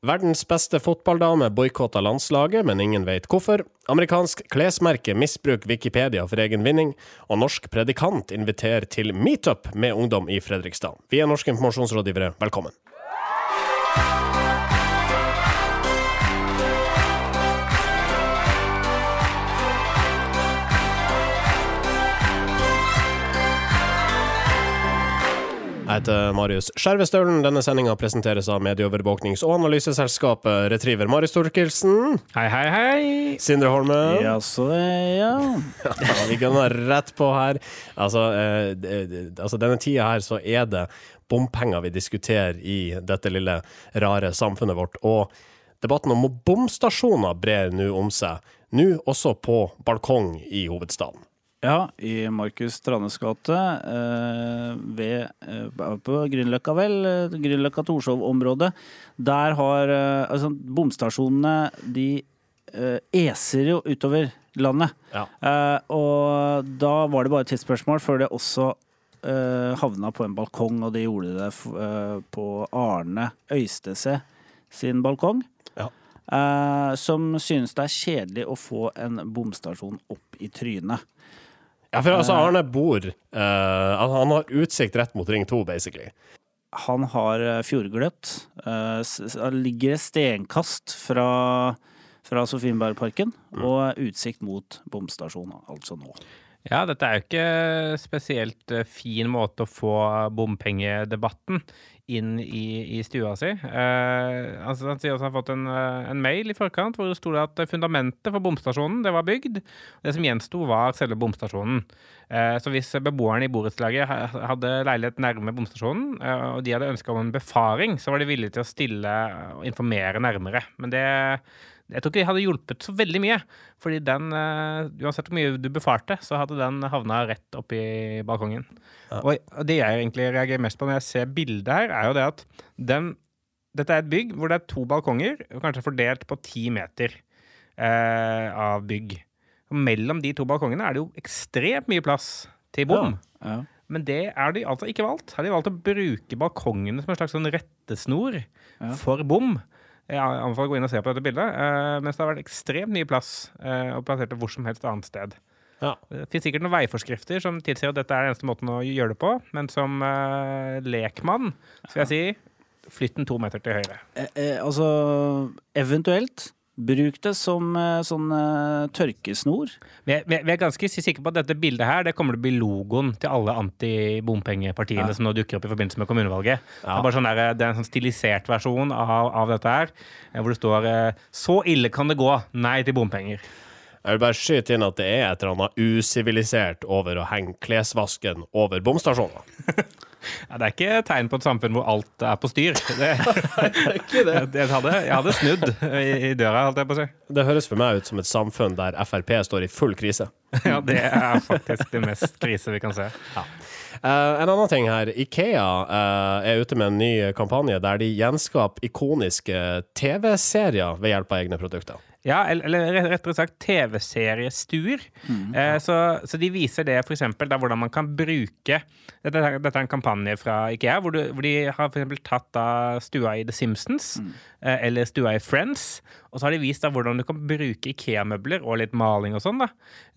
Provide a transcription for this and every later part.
Verdens beste fotballdame boikotter landslaget, men ingen vet hvorfor. Amerikansk klesmerke misbruker Wikipedia for egen vinning. Og norsk predikant inviterer til meetup med ungdom i Fredrikstad. Vi er norske informasjonsrådgivere, velkommen. Jeg heter Marius Skjervestølen. Denne sendinga presenteres av medieovervåknings- og analyseselskapet Retriever. Marius Torkelsen. Hei, hei, hei. Sindre Holme. Jaså, ja. Ja, vi kan være rett på her. Altså, eh, altså, denne tida her så er det bompenger vi diskuterer i dette lille, rare samfunnet vårt. Og debatten om bomstasjoner brer nå om seg. Nå også på balkong i hovedstaden. Ja, i Markus Stranes gate, eh, ved, eh, på Grünerløkka vel, Grünerløkka-Torshov-området. Der har eh, altså, bomstasjonene De eser jo utover landet. Ja. Og da var det bare et tidsspørsmål før det også havna på en balkong, og de gjorde det på Arne Øystese sin balkong. Ja. som synes det er kjedelig å få en bomstasjon opp i trynet. Ja, for altså, Arne bor uh, Han har utsikt rett mot Ring 2, basically. Han har eh, fjordgløtt. eh, Han ligger stenkast fra, fra Sofienbergparken og utsikt mot bomstasjonen, altså nå. Ja, dette er jo ikke spesielt eh, fin måte å få bompengedebatten inn i, i stua si. Eh, altså, han sier også han har fått en, eh, en mail i forkant hvor det sto at fundamentet for bomstasjonen det var bygd. Det som gjensto, var selve bomstasjonen. Eh, så hvis beboerne i borettslaget hadde leilighet nærme bomstasjonen, eh, og de hadde ønska om en befaring, så var de villige til å stille og informere nærmere. Men det jeg tror ikke det hadde hjulpet så veldig mye. Fordi den, eh, uansett hvor mye du befarte, så hadde den havna rett oppi balkongen. Ja. og det jeg egentlig reagerer mest på når jeg ser bildet her, er jo det at den Dette er et bygg hvor det er to balkonger, kanskje fordelt på ti meter eh, av bygg. Og mellom de to balkongene er det jo ekstremt mye plass til bom. Ja. Men det er de altså ikke valgt. Har de valgt å bruke balkongene som en slags sånn rettesnor Ja. for bom? Jeg anbefaler å gå inn og se på dette bildet. eh, mens det har vært ekstremt mye plass eh, og plassert det hvor som helst annet sted. Ja. Det finnes sikkert noen veiforskrifter som tilsier at dette er den eneste måten å gjøre det på, men som eh, lekmann skal jeg si flytt den to meter til høyre. Eh, eh, altså, eventuelt bruk det som eh, sånn eh, tørkesnor. Vi er, vi er- ganske sikre på at dette bildet her det kommer til å bli logoen til alle antibompengepartiene Ja. som nå dukker opp i forbindelse med kommunevalget. Det er bare sånn der, det er en sånn stilisert versjon av, av dette her, eh, hvor det står eh, 'Så ille kan det gå. Nei til bompenger'. Jeg vil bare skyte inn at det er et eller annet usivilisert over å henge klesvasken over bomstasjoner. Ja, det er ikke et tegn på et samfunn hvor alt er på styr. Det, det. Jeg, hadde, jeg hadde snudd i, i døra, holdt jeg på å si. Det høres for meg ut som et samfunn der Frp står i full krise. Ja, det er faktisk det mest krise vi kan se. Eh, en annen ting her. Ikea uh, er ute med en ny kampanje der de gjenskaper ikoniske TV-serier ved hjelp av egne produkter. Ja, eller, rett rettere sagt TV-seriestuer. Eh, så, så de viser det f.eks. hvordan man kan bruke Dette, er- dette er en kampanje fra Ikea, hvor, du, hvor de har for eksempel tatt da stua i The Simpsons, mm. eller stua i Friends, og så har de vist da hvordan du kan bruke Ikea-møbler og litt maling og sånn da,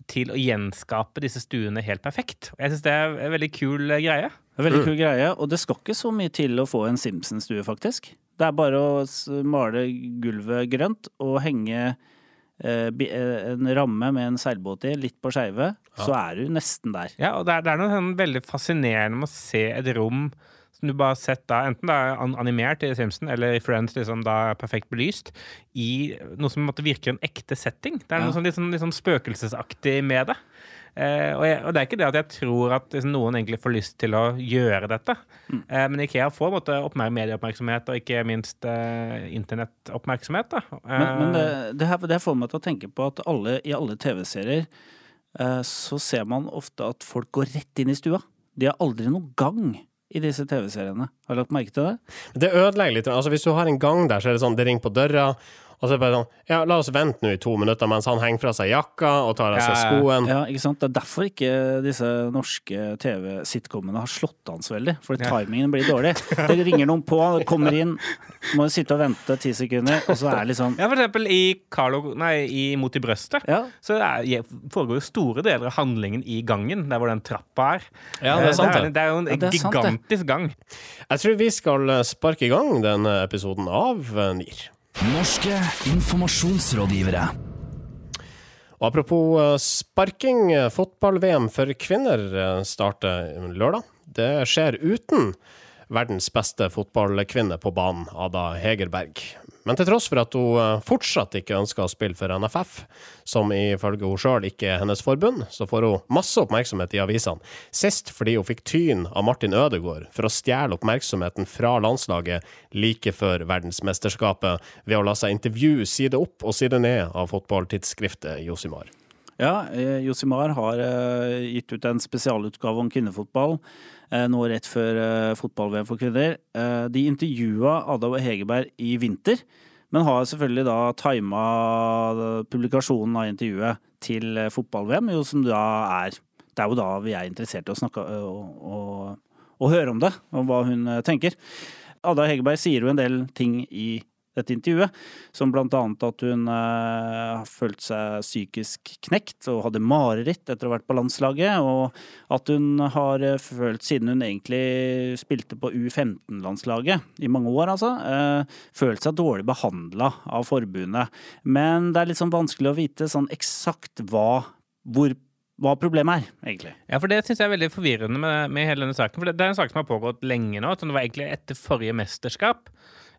til å gjenskape disse stuene helt perfekt. Og jeg syns det er en veldig kul eh, greie. Veldig kul greie, og det skal ikke så mye til å få en Simpsons-stue, faktisk. Det er bare å male gulvet grønt og henge eh, eh, en ramme med en seilbåt i, litt på skeive, så er du nesten der. Ja, og det er, det er noe sånn veldig fascinerende med å se et rom som du bare har sett da, enten det er animert i Simpson eller i Friends liksom da perfekt belyst, i noe som måtte virke en ekte setting. Det er Ja. noe sånn, litt, sånn, litt sånn spøkelsesaktig med det. Eh, og, jeg, og det er ikke det at jeg tror at liksom, noen egentlig får lyst til å gjøre dette. Eh, men Ikea får på en måte oppmer medieoppmerksomhet og ikke minst eh, internettoppmerksomhet. Men, men det, det, her, det får meg til å tenke på at alle, i alle TV-serier eh, så ser man ofte at folk går rett inn i stua. De har aldri noen gang i disse TV-seriene. Har du lagt merke til det? Det ødelegger litt. Altså, hvis du har en gang der, så er det sånn det ringer på døra, og så er det bare sånn Ja, la oss vente nå i to minutter mens han henger fra seg jakka og tar av seg skoen. Ja, ikke sant? Det er derfor ikke disse norske TV-sitcomene har slått an så veldig. Fordi Ja. timingen blir dårlig. Det ringer noen på, kommer inn, må sitte og vente ti sekunder, og så er det liksom Ja, for eksempel i Carlo Nei, i Mot i brøstet. Ja, Så er, foregår jo store deler av handlingen i gangen, der hvor den trappa er. Ja, det er sant, det. Er, det er jo en Ja, er gigantisk sant, gang. Jeg tror vi skal eh, sparke i gang denne episoden av eh, NIR. Norske informasjonsrådgivere. Og apropos eh, sparking, eh, fotball-VM for kvinner eh, starter lørdag. Det skjer uten verdens beste fotballkvinne på banen, Ada Hegerberg. Men til tross for at hun eh, fortsatt ikke ønsker å spille for NFF, som ifølge hun sjøl ikke er hennes forbund, så får hun masse oppmerksomhet i avisene. Sist fordi hun fikk tyn av Martin Ødegaard for å stjele oppmerksomheten fra landslaget like før verdensmesterskapet ved å la seg intervjue side opp og side ned av fotballtidsskriftet Josimar. ja eh, Josimar har eh, gitt ut en spesialutgave om kvinnefotball nå rett før eh, fotball-VM for kvinner. Eh, de intervjua Ada Hegerberg i vinter, men har selvfølgelig da tima publikasjonen av intervjuet til eh, fotball-VM, jo som da er Det er jo da vi er interessert i å snakke eh, og, og, og høre om det, om hva hun eh, tenker. Ada Hegerberg sier jo en del ting i dette intervjuet, som blant annet at hun eh, har følt seg psykisk knekt og hadde mareritt etter å ha vært på landslaget, og at hun har eh, følt, siden hun egentlig spilte på U15-landslaget i mange år, altså, eh, følt seg dårlig behandla av forbundet. Men det er litt sånn vanskelig å vite sånn eksakt hva, hvor, hva problemet er, egentlig. Ja, for Det syns jeg er veldig forvirrende med, med hele denne saken. For det, det er en sak som har pågått lenge nå. Så det var egentlig etter forrige mesterskap.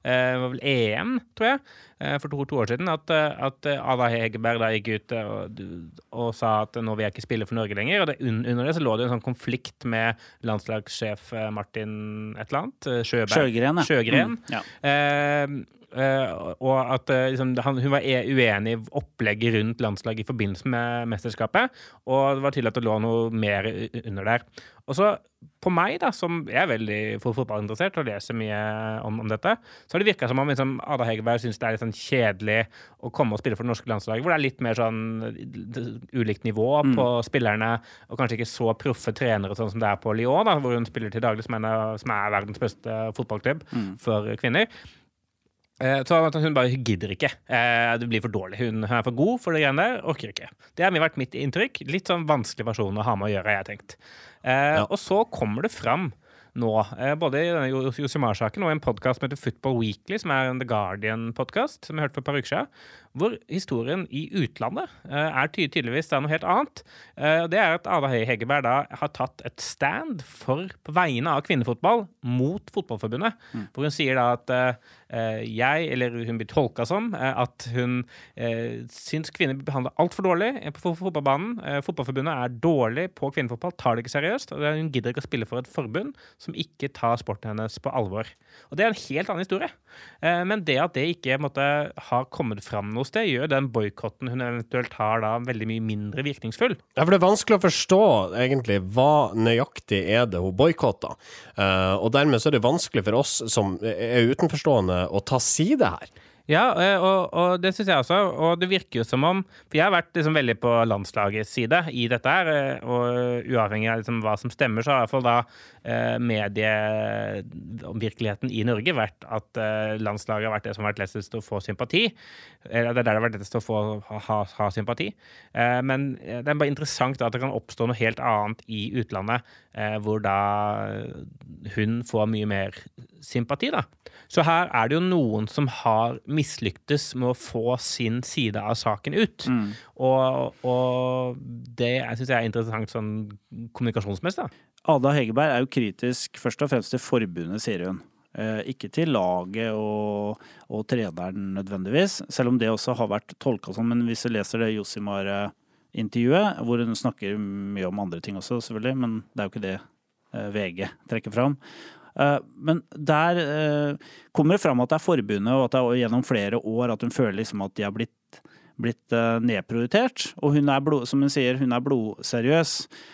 Eh, Det var vel EM, tror jeg, eh, for to, to år siden, at, eh, at Ada Hegerberg da gikk ut og, og sa at nå vil jeg ikke spille for Norge lenger. Og det, under det så lå det en sånn konflikt med landslagssjef Martin et eller annet. Sjøberg. Sjøgren. Sjøgren. Mm, ja. Eh, eh, og at eh, liksom, han, hun var e- uenig i opplegget rundt landslaget i forbindelse med mesterskapet. Og det var tydelig at det lå noe mer under der. Og så på meg, da, som er veldig fotballinteressert og leser mye om, om dette, så har det virka som om liksom, Ada Hegerberg syns det er litt sånn kjedelig å komme og spille for det norske landslaget, hvor det er litt mer sånn ulikt nivå på spillerne, og kanskje ikke så proffe trenere sånn som det er på Lyon, da, hvor hun spiller til daglig, som, en som er verdens beste fotballklubb for kvinner. Eh, Så hun bare hun gidder ikke. Eh, Det blir for dårlig. Hun er for god for det greiene der. Orker ikke. Det har vært mitt inntrykk. Litt sånn vanskelig versjon å ha med å gjøre, har jeg tenkt. Eh, Og så kommer det fram nå, både i denne Jo- Josimar-saken og i en podkast som heter Football Weekly, som er en The Guardian-podkast, som jeg hørte for et par uker siden, hvor historien i utlandet eh, er tydeligvis noe helt annet. Eh, det er at Ada Høie Hegerberg da har tatt et stand for, på vegne av kvinnefotball mot Fotballforbundet, hvor hun sier da at eh, jeg, eller hun blir tolka som, at hun syns kvinner blir behandla altfor dårlig på fotballbanen. Fotballforbundet er dårlig på kvinnefotball, tar det ikke seriøst. og Hun gidder ikke å spille for et forbund som ikke tar sporten hennes på alvor. Og Det er en helt annen historie. Men det at det ikke måtte, har kommet fram noe sted, gjør den boikotten hun eventuelt har da veldig mye mindre virkningsfull. Ja, for det er vanskelig å forstå egentlig hva nøyaktig er det hun boikotter. Uh, og dermed så er det vanskelig for oss som er utenforstående å ta side her. Ja, eh, og, og det syns jeg også. Og det virker jo som om For jeg har vært liksom veldig på landslagets side i dette her. eh, Og uavhengig av liksom hva som stemmer, så har i hvert fall da eh, medievirkeligheten i Norge vært at landslaget har vært det som har vært lettest å få sympati. Eller det er der det har vært lettest å få ha, ha, sympati. Men det er bare interessant at det kan oppstå noe helt annet i utlandet, hvor da hun får mye mer sympati, da. Så her er det jo noen som har mislyktes med å få sin side av saken ut. Og, og det syns jeg er interessant sånn kommunikasjonsmessig. da. Ada Hegerberg er jo kritisk først og fremst til forbundet, sier hun. Eh, ikke til laget og, og treneren nødvendigvis, selv om det også har vært tolka sånn. Men hvis du leser det Josimar-intervjuet, hvor hun snakker mye om andre ting også, selvfølgelig, men det er jo ikke det eh, VG trekker fram. Eh, Men der eh, kommer det fram at det er forbundet, og at det er gjennom flere år at hun føler liksom at de har blitt blitt eh, nedprioritert. Og hun er, blod, som hun sier, hun er blodseriøs.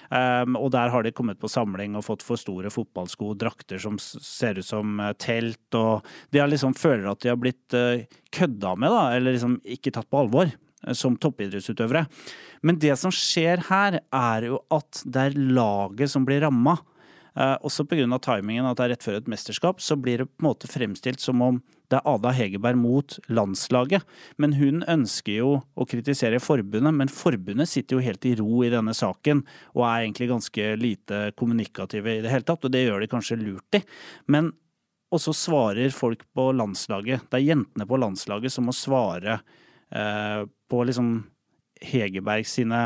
Um, og der har de kommet på samling og fått for store fotballsko, drakter som ser ut som telt, og de liksom føler at de har blitt uh, kødda med, da, eller liksom ikke tatt på alvor som toppidrettsutøvere. Men det som skjer her, er jo at det er laget som blir ramma. Eh, også pga. timingen, at det er rett før et mesterskap, så blir det på en måte fremstilt som om det er Ada Hegerberg mot landslaget. Men hun ønsker jo å kritisere forbundet, men forbundet sitter jo helt i ro i denne saken og er egentlig ganske lite kommunikative i det hele tatt, og det gjør de kanskje lurt i. Men og så svarer folk på landslaget. Det er jentene på landslaget som må svare eh, på liksom Hegerberg sine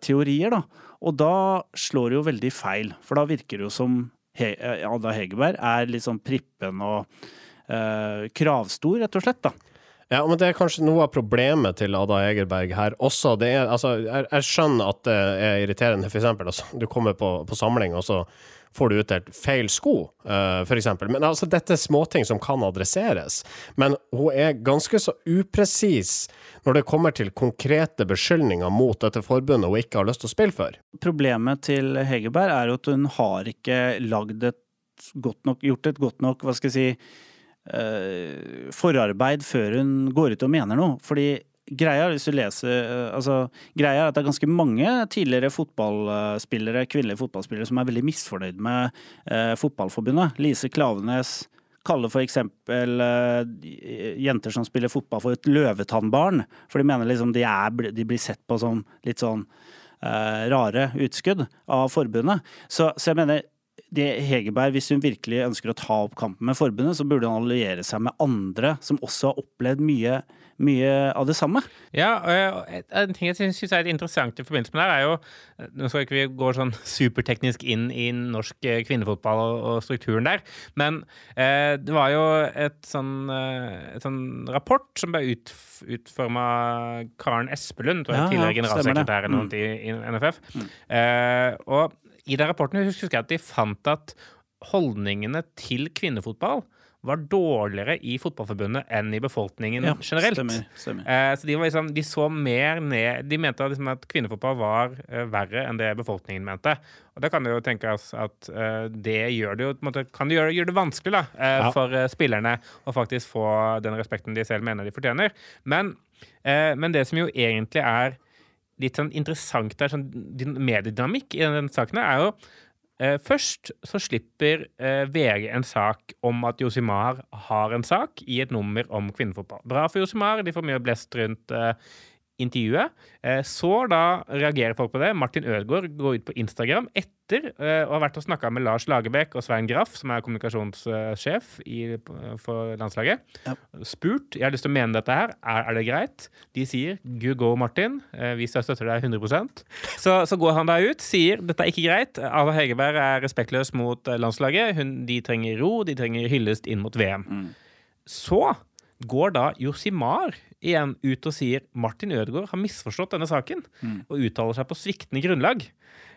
teorier, da. Og da slår det jo veldig feil, for da virker det jo som He eh, Ada Hegerberg er litt sånn prippen og eh, kravstor, rett og slett, da. Ja, men det er kanskje noe av problemet til Ada Egerberg her også. Det er, altså, jeg, jeg skjønner at det er irriterende, for eksempel. Altså, du kommer på, på samling, og så får du utdelt feil sko, uh, for eksempel. Men altså, dette er småting som kan adresseres. Men hun er ganske så upresis når det kommer til konkrete beskyldninger mot dette forbundet hun ikke har lyst til å spille for. Problemet til Hegerberg er at hun har ikke lagd et godt nok, gjort et godt nok, hva skal jeg si, eh, forarbeid før hun går ut og mener noe. Fordi greia, leser eh, altså, greia er at det er ganske mange tidligere fotballspillere, kvinnelige fotballspillere som er veldig misfornøyd med eh, fotballforbundet. Lise Klavenes kaller eksempel eh, jenter som spiller fotball for et løvetannbarn. For de mener liksom de, er, de blir sett på som litt sånn eh, rare utskudd av forbundet. Så, så jeg mener det Hegerberg, hvis hun virkelig ønsker å ta opp kampen med forbundet, så burde hun alliere seg med andre som også har opplevd mye, mye av det samme. Ja, og en ting jeg syns er interessant i forbindelse med det, her er jo Nå skal ikke vi gå sånn superteknisk inn i norsk eh, kvinnefotball og, og strukturen der, men eh, det var jo et sånn, eh, et sånn rapport som ble ut, utforma av Karen Espelund, tror jeg, Ja, tidligere stemmer det. generalsekretær eller i, i NFF. Eh, og i den rapporten husker jeg at de fant at holdningene til kvinnefotball var dårligere i Fotballforbundet enn i befolkningen Ja, generelt. stemmer, stemmer. Eh, så de, var liksom, de så mer ned De mente liksom at kvinnefotball var eh, verre enn det befolkningen mente. Og da kan det jo tenkes at eh, det gjør det jo på en måte, kan det gjøre, gjør det vanskelig da, Ja. for spillerne å faktisk få den respekten de selv mener de fortjener. Men, men det som jo egentlig er litt sånn interessant der, sånn mediedynamikk i denne saken, er jo eh, Først så slipper eh, VG en sak om at Josimar har en sak i et nummer om kvinnefotball. Bra for Josimar, de får mye blest rundt eh, intervjuet. Eh, så da reagerer folk på det. Martin Ødegaard går ut på Instagram etter eh, og har vært og snakka med Lars Lagerbäck og Svein Graff, som er kommunikasjonssjef i, for landslaget. Ja. Spurt jeg har lyst til å mene dette her, er, er det greit? De sier good go, Martin. Eh, vi støtter deg 100 så, så går han da ut, sier dette er ikke greit. Ava Hegerberg er respektløs mot eh, landslaget. Hun, de trenger ro, de trenger hyllest inn mot VM. Så går da Josimar igjen ut og sier Martin Ødegaard har misforstått denne saken, og uttaler seg på sviktende grunnlag.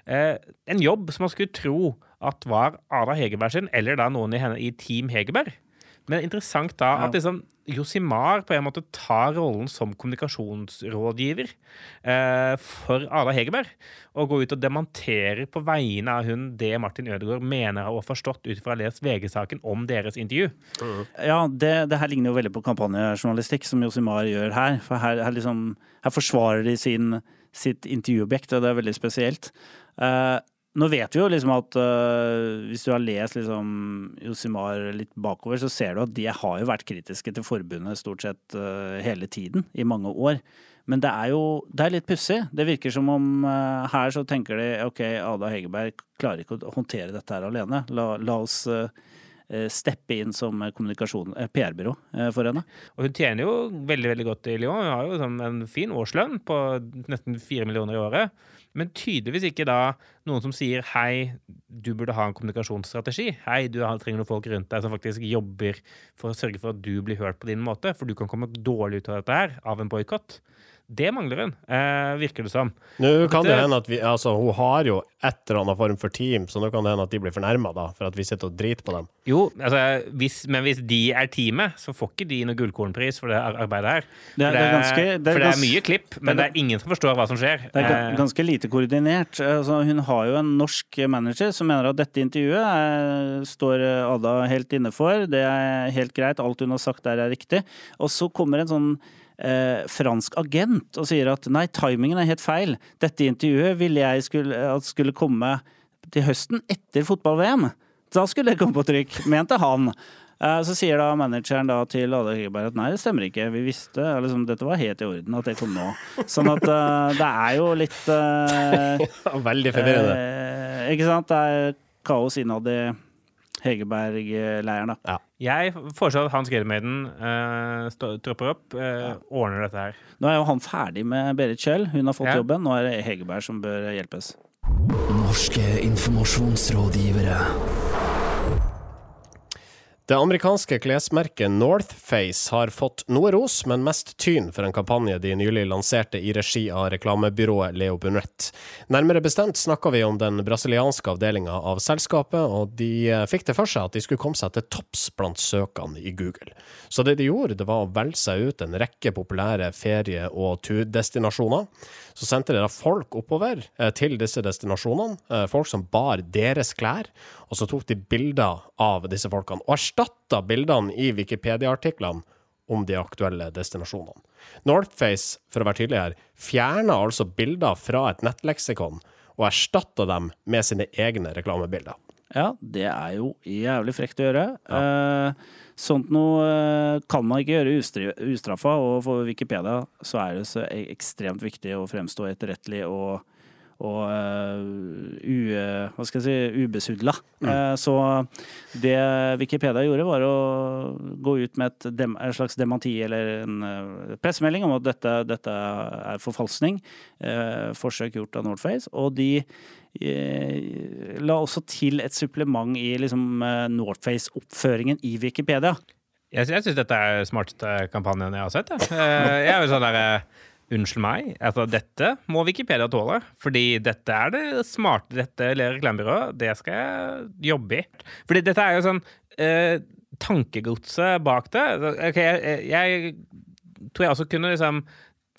Eh, en jobb som man skulle tro at var Ada Hegerberg sin, eller da noen i, henne, i Team Hegerberg. Men interessant da at liksom Josimar på en måte tar rollen som kommunikasjonsrådgiver eh, for Ada Hegerberg, og går ut og demonterer på vegne av hun det Martin Ødegaard mener å ha forstått ut fra å ha lest VG-saken om deres intervju. Ja, det, det her ligner jo veldig på kampanjejournalistikk, som Josimar gjør her. For her, her, liksom, her forsvarer de sin, sitt intervjuobjekt, og det er veldig spesielt. Uh, nå vet vi jo liksom at uh, hvis du har lest liksom Josimar litt bakover, så ser du at de har jo vært kritiske til forbundet stort sett uh, hele tiden, i mange år. Men det er jo det er litt pussig. Det virker som om uh, her så tenker de ok, Ada Hegerberg klarer ikke å håndtere dette her alene. La, la oss eh, steppe inn som eh, PR-byrå eh, for henne. Og hun tjener jo veldig veldig godt i Lyon. Hun har jo sånn en fin årslønn på nesten fire millioner i året. Men tydeligvis ikke da noen som sier hei, du burde ha en kommunikasjonsstrategi. Hei, du trenger noen folk rundt deg som faktisk jobber for å sørge for at du blir hørt på din måte, for du kan komme dårlig ut av dette her av en boikott. Det mangler hun, eh, virker det som. Nå kan det hende at vi Altså, hun har jo et eller annet form for team, så nå kan det hende at de blir fornærma, for at vi sitter og driter på dem. Jo, altså, hvis, men hvis de er teamet, så får ikke de noe gullkornpris for det arbeidet her. Det er- for det er ganske- det er for det er mye klipp, men det er ingen som forstår hva som skjer. Det er Eh, ganske lite koordinert. Altså, hun har jo en norsk manager som mener at dette intervjuet er, står Ada helt inne for. Det er helt greit, alt hun har sagt der er riktig. Og så kommer en sånn eh, fransk agent og sier at nei, timingen er helt feil. Dette intervjuet ville jeg skulle, at skulle komme til høsten etter fotball-VM. Da skulle det komme på trykk, mente han. Eh, Så sier da manageren da til Ada Hegerberg at nei, det stemmer ikke. Vi visste liksom, dette var helt i orden at det kom nå. Sånn at uh, det er jo litt uh, Veldig forvirrende. Uh, Ikke sant? Det er kaos innad i Hegerberg-leiren, da. Jeg foreslår at Hans Gedemaiden uh, tropper opp, eh, ordner dette her. Nå er jo han ferdig med Berit Kjell. Hun har fått Ja. jobben. Nå er det Hegerberg som bør hjelpes. Norske informasjonsrådgivere. Det amerikanske klesmerket Northface har fått noe ros, men mest tyn for en kampanje de nylig lanserte i regi av reklamebyrået Leo Burnett. Nærmere bestemt snakka vi om den brasilianske avdelinga av selskapet, og de eh, fikk det for seg at de skulle komme seg til topps blant søkene i Google. Så det de gjorde, det var å velge seg ut en rekke populære ferie- og turdestinasjoner. Så sendte de da folk oppover eh, til disse destinasjonene, eh, folk som bar deres klær, og så tok de bilder av disse folkene, og erstatta bildene i Wikipedia-artiklene om de aktuelle destinasjonene. Northface, for å være tydelig her, fjerna altså bilder fra et nettleksikon, og erstatta dem med sine egne reklamebilder. Ja, det er jo jævlig frekt å gjøre. Eh, sånt noe eh, kan man ikke gjøre ustraffa, og for Wikipedia så er det så e- ekstremt viktig å fremstå etterrettelig og, og uh, u, hva skal jeg si, ubesudla. Eh, så det Wikipedia gjorde, var å gå ut med et dem, en slags dementi eller en eh, pressemelding om at dette, dette er forfalskning. eh, forsøk gjort av Northface. Og de eh, la også til et supplement i liksom, eh, Northface-oppføringen i Wikipedia. Jeg, jeg syns dette er smarteste kampanjen jeg har sett. Jeg, Eh, jeg er jo sånn der eh, Unnskyld meg, altså dette må Wikipedia tåle. Fordi dette er det smarte dette reklamebyrået. Det skal jeg jobbe i. Fordi dette er jo sånn eh, Tankegodset bak det. Okay, jeg, jeg tror jeg også kunne liksom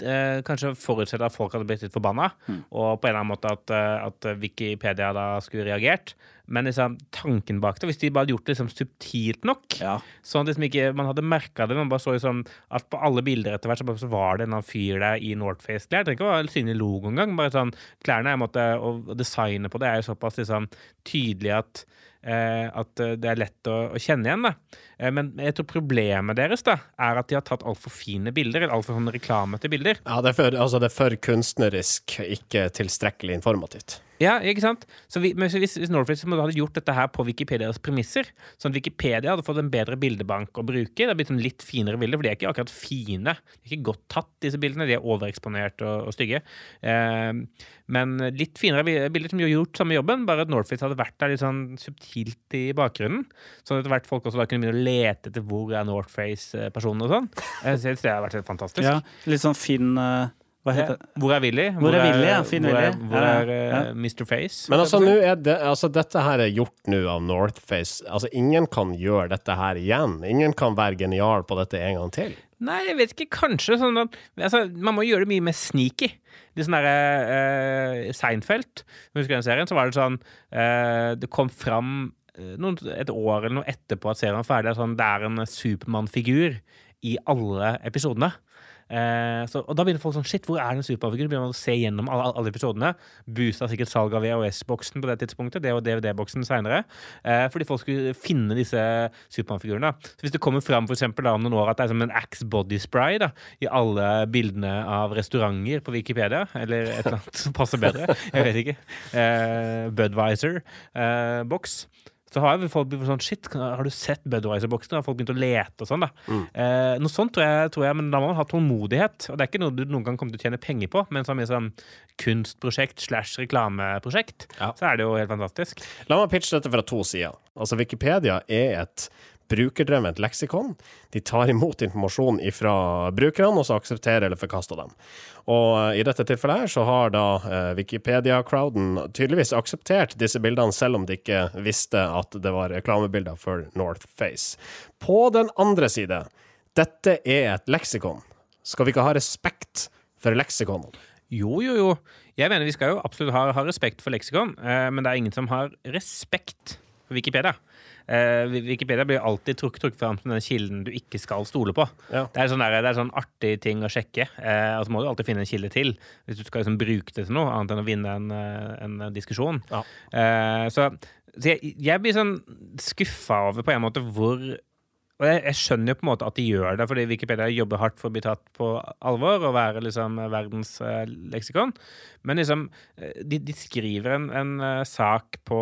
eh, kanskje forutsette at folk hadde blitt litt forbanna, og på en eller annen måte at, eh, at Wikipedia da skulle reagert. Men liksom, tanken bak det, hvis de bare hadde gjort det liksom subtilt nok, Ja. Sånn at liksom ikke man hadde merka det. Man bare så liksom at på alle bilder etter hvert så, så var det en fyr der i Northface-klær. Trenger ikke å være synlig logo engang. Bare sånn, klærne jeg måtte, og designet på det er jo såpass liksom, tydelig at, at eh, det er lett å, å kjenne igjen. Da. Eh, men jeg tror problemet deres da, er at de har tatt altfor fine bilder, eller altfor sånn reklamete bilder. Ja, det er for, altså det er for kunstnerisk, ikke tilstrekkelig informativt. Ja, ikke sant? Så vi, hvis, hvis Northface hadde gjort dette her på Wikipedias premisser, sånn at Wikipedia hadde fått en bedre bildebank å bruke, det hadde blitt en litt finere bilder, for de er ikke akkurat fine. De er ikke godt tatt, disse bildene. De er overeksponert og, og stygge. Eh, men litt finere bilder som har gjort samme jobben, bare at Northface hadde vært der litt sånn subtilt i bakgrunnen. Sånn at etter hvert folk også da kunne begynne å lete etter hvor er Northface-personen og sånn. Jeg synes det har vært helt fantastisk. ja. Litt sånn fin... eh, Hva heter det? Hvor er Willy? Hvor er Willy, ja. Finn hvor er, hvor er ja. eh, Mr. Face? Men altså, er det, altså, dette her er gjort nå av Northface. Altså, ingen kan gjøre dette her igjen. Ingen kan være genial på dette en gang til. Nei, jeg vet ikke. Kanskje sånn at altså, Man må gjøre det mye mer sneaky. Det sånn derre uh, Seinfeld, husker du den serien? Så var det sånn uh, Det kom fram eh, noen, et år eller noe etterpå at serien var ferdig. Sånn, det er en Supermann-figur i alle episodene. Eh, så, og da begynner folk sånn Shit, hvor er den Supermann-figuren? Begynner man å se gjennom alle, alle episodene. Boosta sikkert salget av VHS-boksen på det tidspunktet. Det og DVD-boksen seinere. Eh, fordi folk skulle finne disse Supermann-figurene. Så hvis det kommer fram for eksempel, da, om noen år at det er som en Axe body spray da, i alle bildene av restauranter på Wikipedia, eller et eller annet som passer bedre, jeg vet ikke, eh, Budwiser-boks. Så har jo folk blitt sånn Shit, har du sett Budwiser-boksen? Har folk begynt å lete og sånn, da. Eh, noe sånt tror jeg, tror jeg, men da må man ha tålmodighet. Og det er ikke noe du noen gang kommer til å tjene penger på, men som sånn kunstprosjekt slash reklameprosjekt, Ja. så er det jo helt fantastisk. La meg pitche dette fra to sider. Altså, Wikipedia er et brukerdrevet leksikon. De tar imot informasjon fra brukerne, og så aksepterer eller forkaster dem. Og eh, i dette tilfellet her så har da eh, Wikipedia-crowden tydeligvis akseptert disse bildene, selv om de ikke visste at det var reklamebilder for North Face. På den andre side, dette er et leksikon. Skal vi ikke ha respekt for leksikonene? Jo, jo, jo. Jeg mener vi skal jo absolutt ha, ha respekt for leksikon, eh, men det er ingen som har respekt Wikipedia. Uh, Wikipedia blir alltid trukket truk fram som den kilden du ikke skal stole på. Ja. Det, er sånn der, det er sånn artig ting å sjekke, eh, og så må du alltid finne en kilde til hvis du skal liksom bruke det til noe annet enn å vinne en, eh, en diskusjon. Ja. Uh, så så jeg, jeg blir sånn skuffa over på en måte hvor og jeg, jeg skjønner jo på en måte at de gjør det, fordi Wikipedia jobber hardt for å bli tatt på alvor og være liksom verdens eh, leksikon. Men liksom, eh, de, de skriver en, en uh, sak på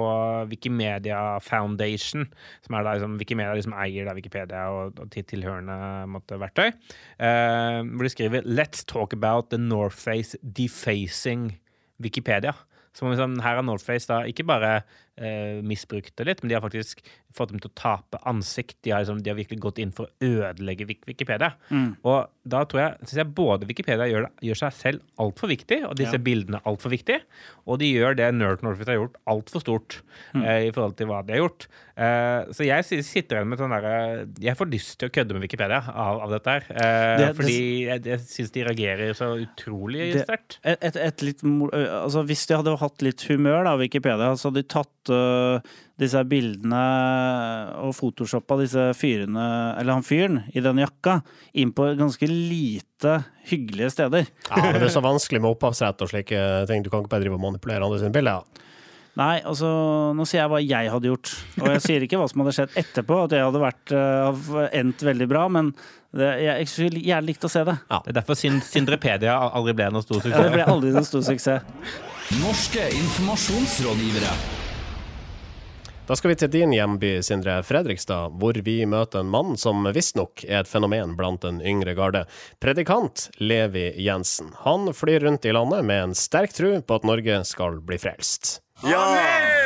Wikimedia Foundation, som er da liksom Wikimedia liksom eier da Wikipedia og, og til tilhørende måtte, verktøy, eh, hvor de skriver Let's talk about the Northface defacing Wikipedia. Som liksom, her har Northface da ikke bare eh, misbrukt det litt, men de har faktisk fått dem til å tape ansikt. De har, liksom, de har virkelig gått inn for å ødelegge Wikipedia. Wikipedia. Og da tror jeg, synes jeg både Wikipedia gjør, det, gjør seg selv altfor viktig, og disse Ja. bildene altfor viktige, og de gjør det Nerd Northface har gjort, altfor stort eh, i forhold til hva de har gjort. Eh, så jeg sitter igjen med sånn derre Jeg får lyst til å kødde med Wikipedia av, av dette her. Eh, Det- fordi jeg, jeg syns de reagerer så utrolig sterkt. Altså hvis de hadde hatt litt humør, da, Wikipedia, så hadde de tatt ø, disse bildene og photoshoppa disse fyrene, eller han fyren, i den jakka, inn på ganske lite hyggelige steder. Ja, men det er så vanskelig med opphavsrett og slike ting. Du kan ikke bare drive og manipulere andre sine bilder. Ja. Nei, altså, nå sier jeg hva jeg hadde gjort. Og jeg sier ikke hva som hadde skjedd etterpå, at det hadde vært, uh, endt veldig bra, men det, jeg, jeg skulle gjerne likt å se det. Ja. Det er derfor Sin- Sindrepedia aldri ble noen stor Ja, det ble aldri noen stor suksess. Norske informasjonsrådgivere. Da skal vi til din hjemby, Sindre Fredrikstad, hvor vi møter en mann som visstnok er et fenomen blant den yngre garde. Predikant Levi Jensen. Han flyr rundt i landet med en sterk tro på at Norge skal bli frelst. Ja! Amen!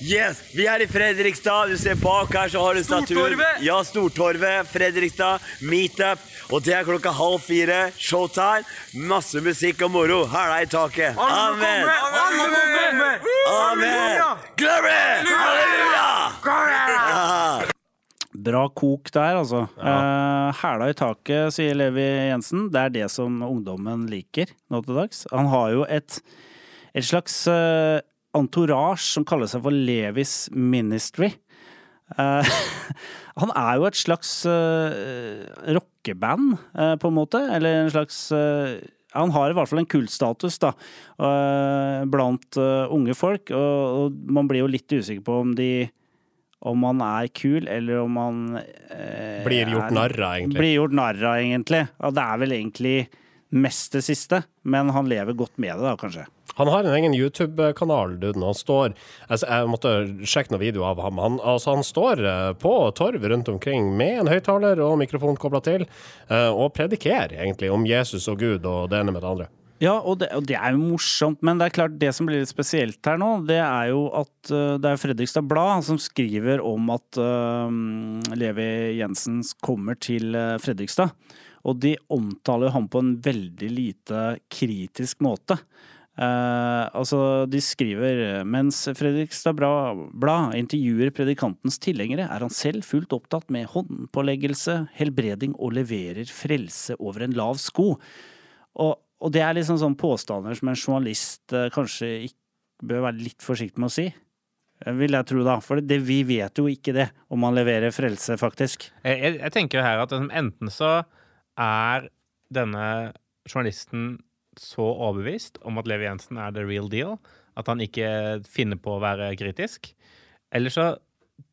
Yes, Vi er i Fredrikstad. Du ser bak her så har du statuen. Ja, Stortorvet. Fredrikstad. Meetup. Og det er klokka halv fire. Showtime. Masse musikk og moro. Hæla i taket. Amen! Amen! Glory! Halleluja! Ja. Bra kok der, altså. Ja. Hæla i taket, sier Levi Jensen. Det er det som ungdommen liker nå til dags. Han har jo et, et slags eh, entourage som kaller seg for Levis Ministry. Uh, han er jo et slags uh, rockeband, uh, på en måte. Eller en slags Han har i hvert fall en kultstatus da, blant unge folk. Og, og man blir jo litt usikker på om de om han er kul, eller om han Blir gjort narr av, egentlig. Blir gjort narr av, egentlig. Og det er vel egentlig mest det siste, men han lever godt med det, da, kanskje. Han har en egen YouTube-kanal. Han står altså, Jeg måtte sjekke noen videoer av ham. Han, altså, han står eh, på torv rundt omkring med en høyttaler og mikrofon kobla til, eh, og predikerer egentlig om Jesus og Gud og det ene med det andre. Ja, og det, og det er jo morsomt, men det er klart det som blir litt spesielt her nå, det er jo at uh, det er Fredrikstad Blad som skriver om at uh, Levi Jensen kommer til Fredrikstad. Og de omtaler ham på en veldig lite kritisk måte. Eh, altså, de skriver mens Fredrikstad Blad intervjuer predikantens tilhengere, er han selv fullt opptatt med håndpåleggelse, helbreding og leverer frelse over en lav sko. Og, og det er liksom sånn påstander som en journalist eh, kanskje ikke bør være litt forsiktig med å si. Eh, Vil jeg tro, da. For det, vi vet jo ikke det, om han leverer frelse, faktisk. Jeg, jeg, jeg tenker her at liksom, enten så er denne journalisten så overbevist om at Levi Jensen er the real deal, at han ikke finner på å være kritisk. Eller så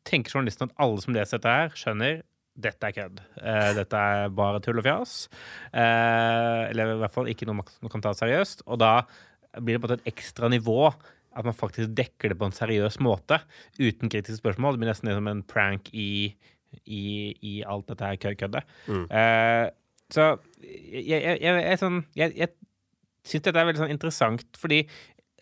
tenker journalisten at alle som leser dette her, skjønner dette er kødd. Eh, dette er bare tull og fjas. Eh, eller i hvert fall ikke noe man kan ta seriøst. Og da blir det på et ekstra nivå at man faktisk dekker det på en seriøs måte, uten kritiske spørsmål. Det blir nesten som en prank i, i, i alt dette her kø- køddet. Eh, så jeg, jeg, jeg, jeg, sånn, jeg syns dette er veldig sånn interessant, fordi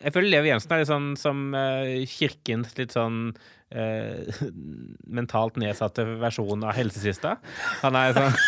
jeg føler Leve Jensen er litt sånn som uh, kirkens litt sånn uh, mentalt nedsatte versjon av helsesista. Han er sånn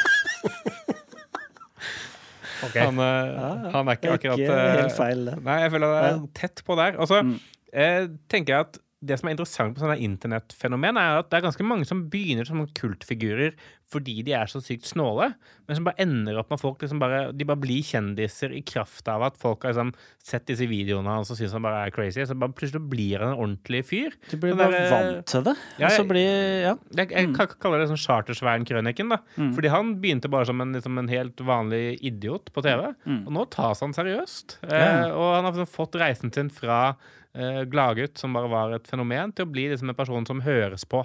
han, eh, han er ikke akkurat Ikke eh, helt feil. Nei, jeg føler det er tett på der. Og så Mm. eh, tenker jeg at det som er interessant på sånne internettfenomen, er at det er ganske mange som begynner som kultfigurer fordi de er så sykt snåle, men som bare ender opp med folk liksom bare De bare blir kjendiser i kraft av at folk har liksom sett disse videoene hans og syns han bare er crazy. Så bare plutselig blir han en ordentlig fyr. Du blir bare der, vant til det. Ja, jeg- blir Ja. Jeg, jeg kan kalle det sånn Chartersveien-krøniken. da Fordi han begynte bare som en, liksom en helt vanlig idiot på TV. Og nå tas han seriøst. Eh, og han har liksom fått reisen sin fra eh, gladgutt, som bare var et fenomen, til å bli liksom en person som høres på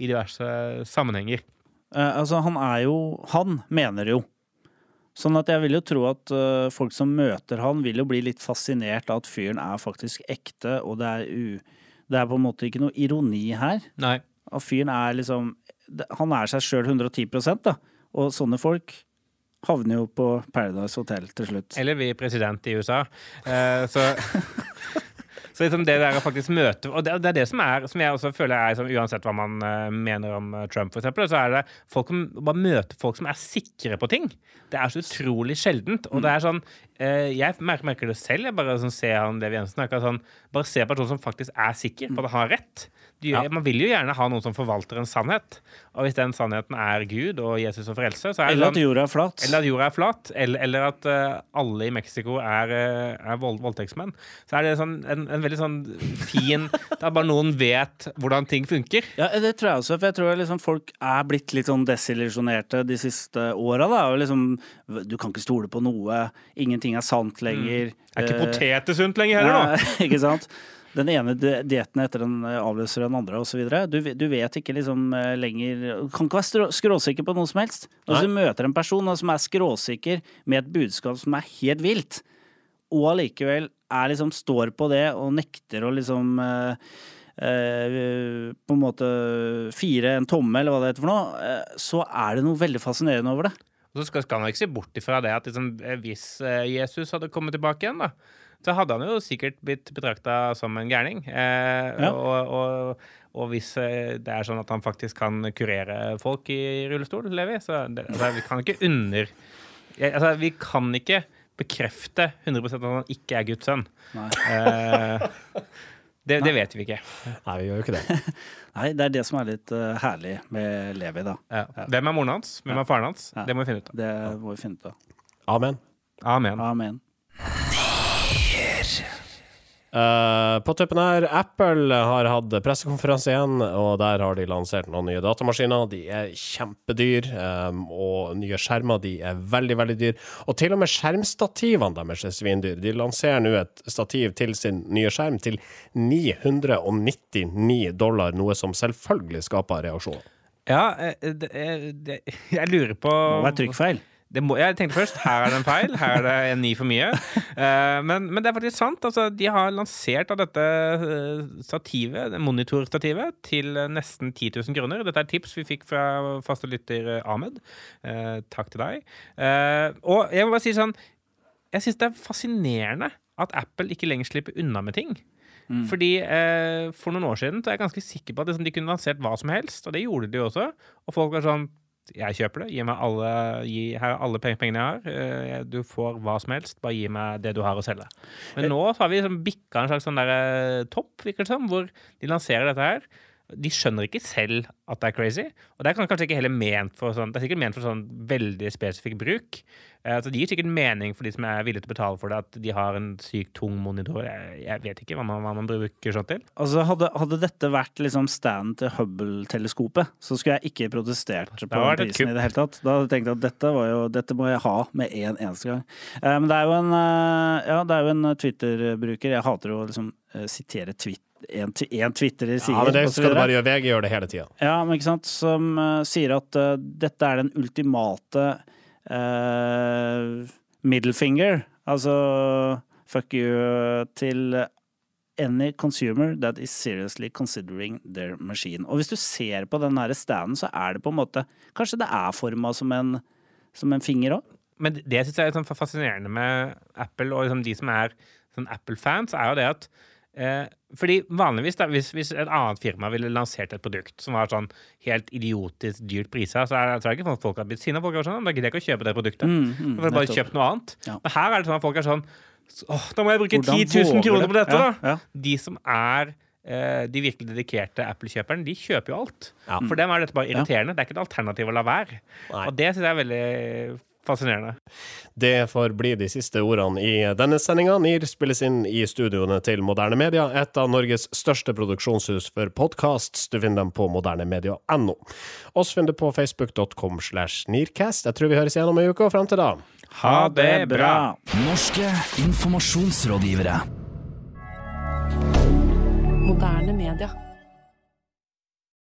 i diverse sammenhenger. Eh, altså, han er jo Han mener jo. Sånn at jeg vil jo tro at uh, folk som møter han, vil jo bli litt fascinert av at fyren er faktisk ekte, og det er, u, det er på en måte ikke noe ironi her. Nei. At fyren er liksom Han er seg sjøl 110% da. Og sånne folk havner jo på Paradise Hotel til slutt. Eller vi president i USA. Uh, så så liksom det der å faktisk møte Og det, det er det som er Som jeg også føler er liksom, Uansett hva man uh, mener om eh, Trump, eksempel, så er det folk som bare møter folk som er sikre på ting. Det er så utrolig sjeldent. Og det er sånn uh, Jeg merker, merker det selv. Jeg bare sånn, ser han det Jensen. Sånn, bare ser personen som faktisk er sikker på at han har rett. De, Man vil jo gjerne ha noen som forvalter en sannhet. Og hvis den sannheten er Gud og Jesus og frelse, så er Eller sånn at jorda er flat. eller at jorda er flat, eller, eller at uh, alle i Mexico er, eh, er vold, voldtektsmenn. Så er det sånn, en, en veldig sånn fin Da bare noen vet hvordan ting funker. Ja, det tror jeg også. For jeg tror liksom folk er blitt litt sånn desillusjonerte de siste åra. Liksom, du kan ikke stole på noe. Ingenting er sant lenger. Er ikke Eh, poteter sunt lenger heller, da? Ikke sant? Den ene di- dietten etter den eh, avløser den andre osv. Du, du vet ikke liksom eh, lenger kan ikke være skråsikker på noe som helst. Og du møter en person da, som er skråsikker med et budskap som er helt vilt, og allikevel liksom står på det og nekter å liksom eh, Uh, på en måte fire en tomme, eller hva det heter for noe, uh, så er det noe veldig fascinerende over det. Og så skal, skal man ikke se bort ifra det at liksom, hvis uh, Jesus hadde kommet tilbake igjen, da, så hadde han jo sikkert blitt betrakta som en gærning. Eh, Ja. og, og, og hvis eh, det er sånn at han faktisk kan kurere folk i rullestol, Levi, så det, altså, vi kan ikke under altså, Vi kan ikke bekrefte 100% at han ikke er Guds sønn. Eh, det, det vet vi ikke. Nei, vi gjør jo ikke det. Nei, det er det som er litt uh, herlig med Levi, da. Ja. Hvem er moren hans? Hvem er faren hans? Ja. Det må vi finne ut av. Det må vi finne ut av. Amen. Amen. Amen. Eh, på tuppen her, Apple har hatt pressekonferanse igjen, og der har de lansert noen nye datamaskiner. De er kjempedyr, um, og nye skjermer de er veldig, veldig dyr. Og til og med skjermstativene deres er svindyr. De lanserer nå et stativ til sin nye skjerm til 999 dollar, noe som selvfølgelig skaper reaksjoner. Ja, eh, det, det, jeg lurer på Det var trykkfeil. Det må, Jeg tenkte først her er det en feil, her er det en ni for mye. Uh, men, men det er faktisk sant. Altså, de har lansert av dette eh, stativet, monitorstativet, til nesten 10 000 kroner. Dette er tips vi fikk fra faste lytter eh, Ahmed. Uh, takk til deg. Uh, og jeg må bare si sånn Jeg syns det er fascinerende at Apple ikke lenger slipper unna med ting. Fordi eh, For noen år siden så er jeg ganske sikker på at liksom, de kunne lansert hva som helst, og det gjorde de også. Og folk var sånn Jeg kjøper det. Gi meg alle, gi, her er alle pengene jeg har. Eh, du får hva som helst. Bare gi meg det du har å selge. Men nå så har vi liksom bikka en slags sånn der, eh, topp, virker det som, hvor de lanserer dette her. De skjønner ikke selv at det er crazy. Og det er kanskje ikke heller ment for sånn Det er sikkert ment for sånn veldig spesifikk bruk. Eh, altså Det gir sikkert mening for de som er villige til å betale for det, at de har en sykt tung monitor. Jeg, jeg vet ikke hva man, hva man bruker sånt til. Altså, hadde, hadde dette vært liksom standen til Hubble-teleskopet, så skulle jeg ikke protestert på prisen i det hele tatt. Da hadde jeg tenkt at dette, var jo, dette må jeg ha med en eneste gang. Eh, men det er jo en, eh, ja, en Twitter-bruker. Jeg hater å liksom sitere tweet, en, tw- en Twitterer sier. Ja, men det skal du bare gjøre. VG gjør det hele tida. Ja, men ikke sant, som uh, sier at uh, dette er den ultimate uh, middle finger. Altså fuck you eh, til any consumer that is seriously considering their machine. Og hvis du ser på den her standen, så er det på en måte Kanskje det er forma som en, som en finger òg? Men det syns jeg er sånn fascinerende med Apple, og liksom de som er sånn Apple-fans, er jo det at Eh, fordi vanligvis, da, hvis, hvis et annet firma ville lansert et produkt som var sånn helt idiotisk dyrt prisa, så er, det ikke sånn at folk har blitt sinna. Folk er sånn Da gidder jeg ikke å kjøpe det produktet. Mm, mm, For bare kjøpt noe annet. Ja. Men her er det sånn at folk er sånn Åh, da må jeg bruke Hvordan 10 000 kroner på dette, Ja, da! ja. De som er eh, de virkelig dedikerte Apple-kjøperne, de kjøper jo alt. Ja. For dem er dette bare irriterende. Det er ikke et alternativ å la være. Nei. Og det syns jeg er veldig fascinerende. Det får bli de siste ordene i denne sendinga. NIR spilles inn i studioene til Moderne Media, et av Norges største produksjonshus for podkasts. Du finner dem på modernemedia.no. Oss finner du på facebook.com slash nircast. Jeg tror vi høres igjen om ei uke, og frem til da Ha det bra! Norske informasjonsrådgivere. Moderne media.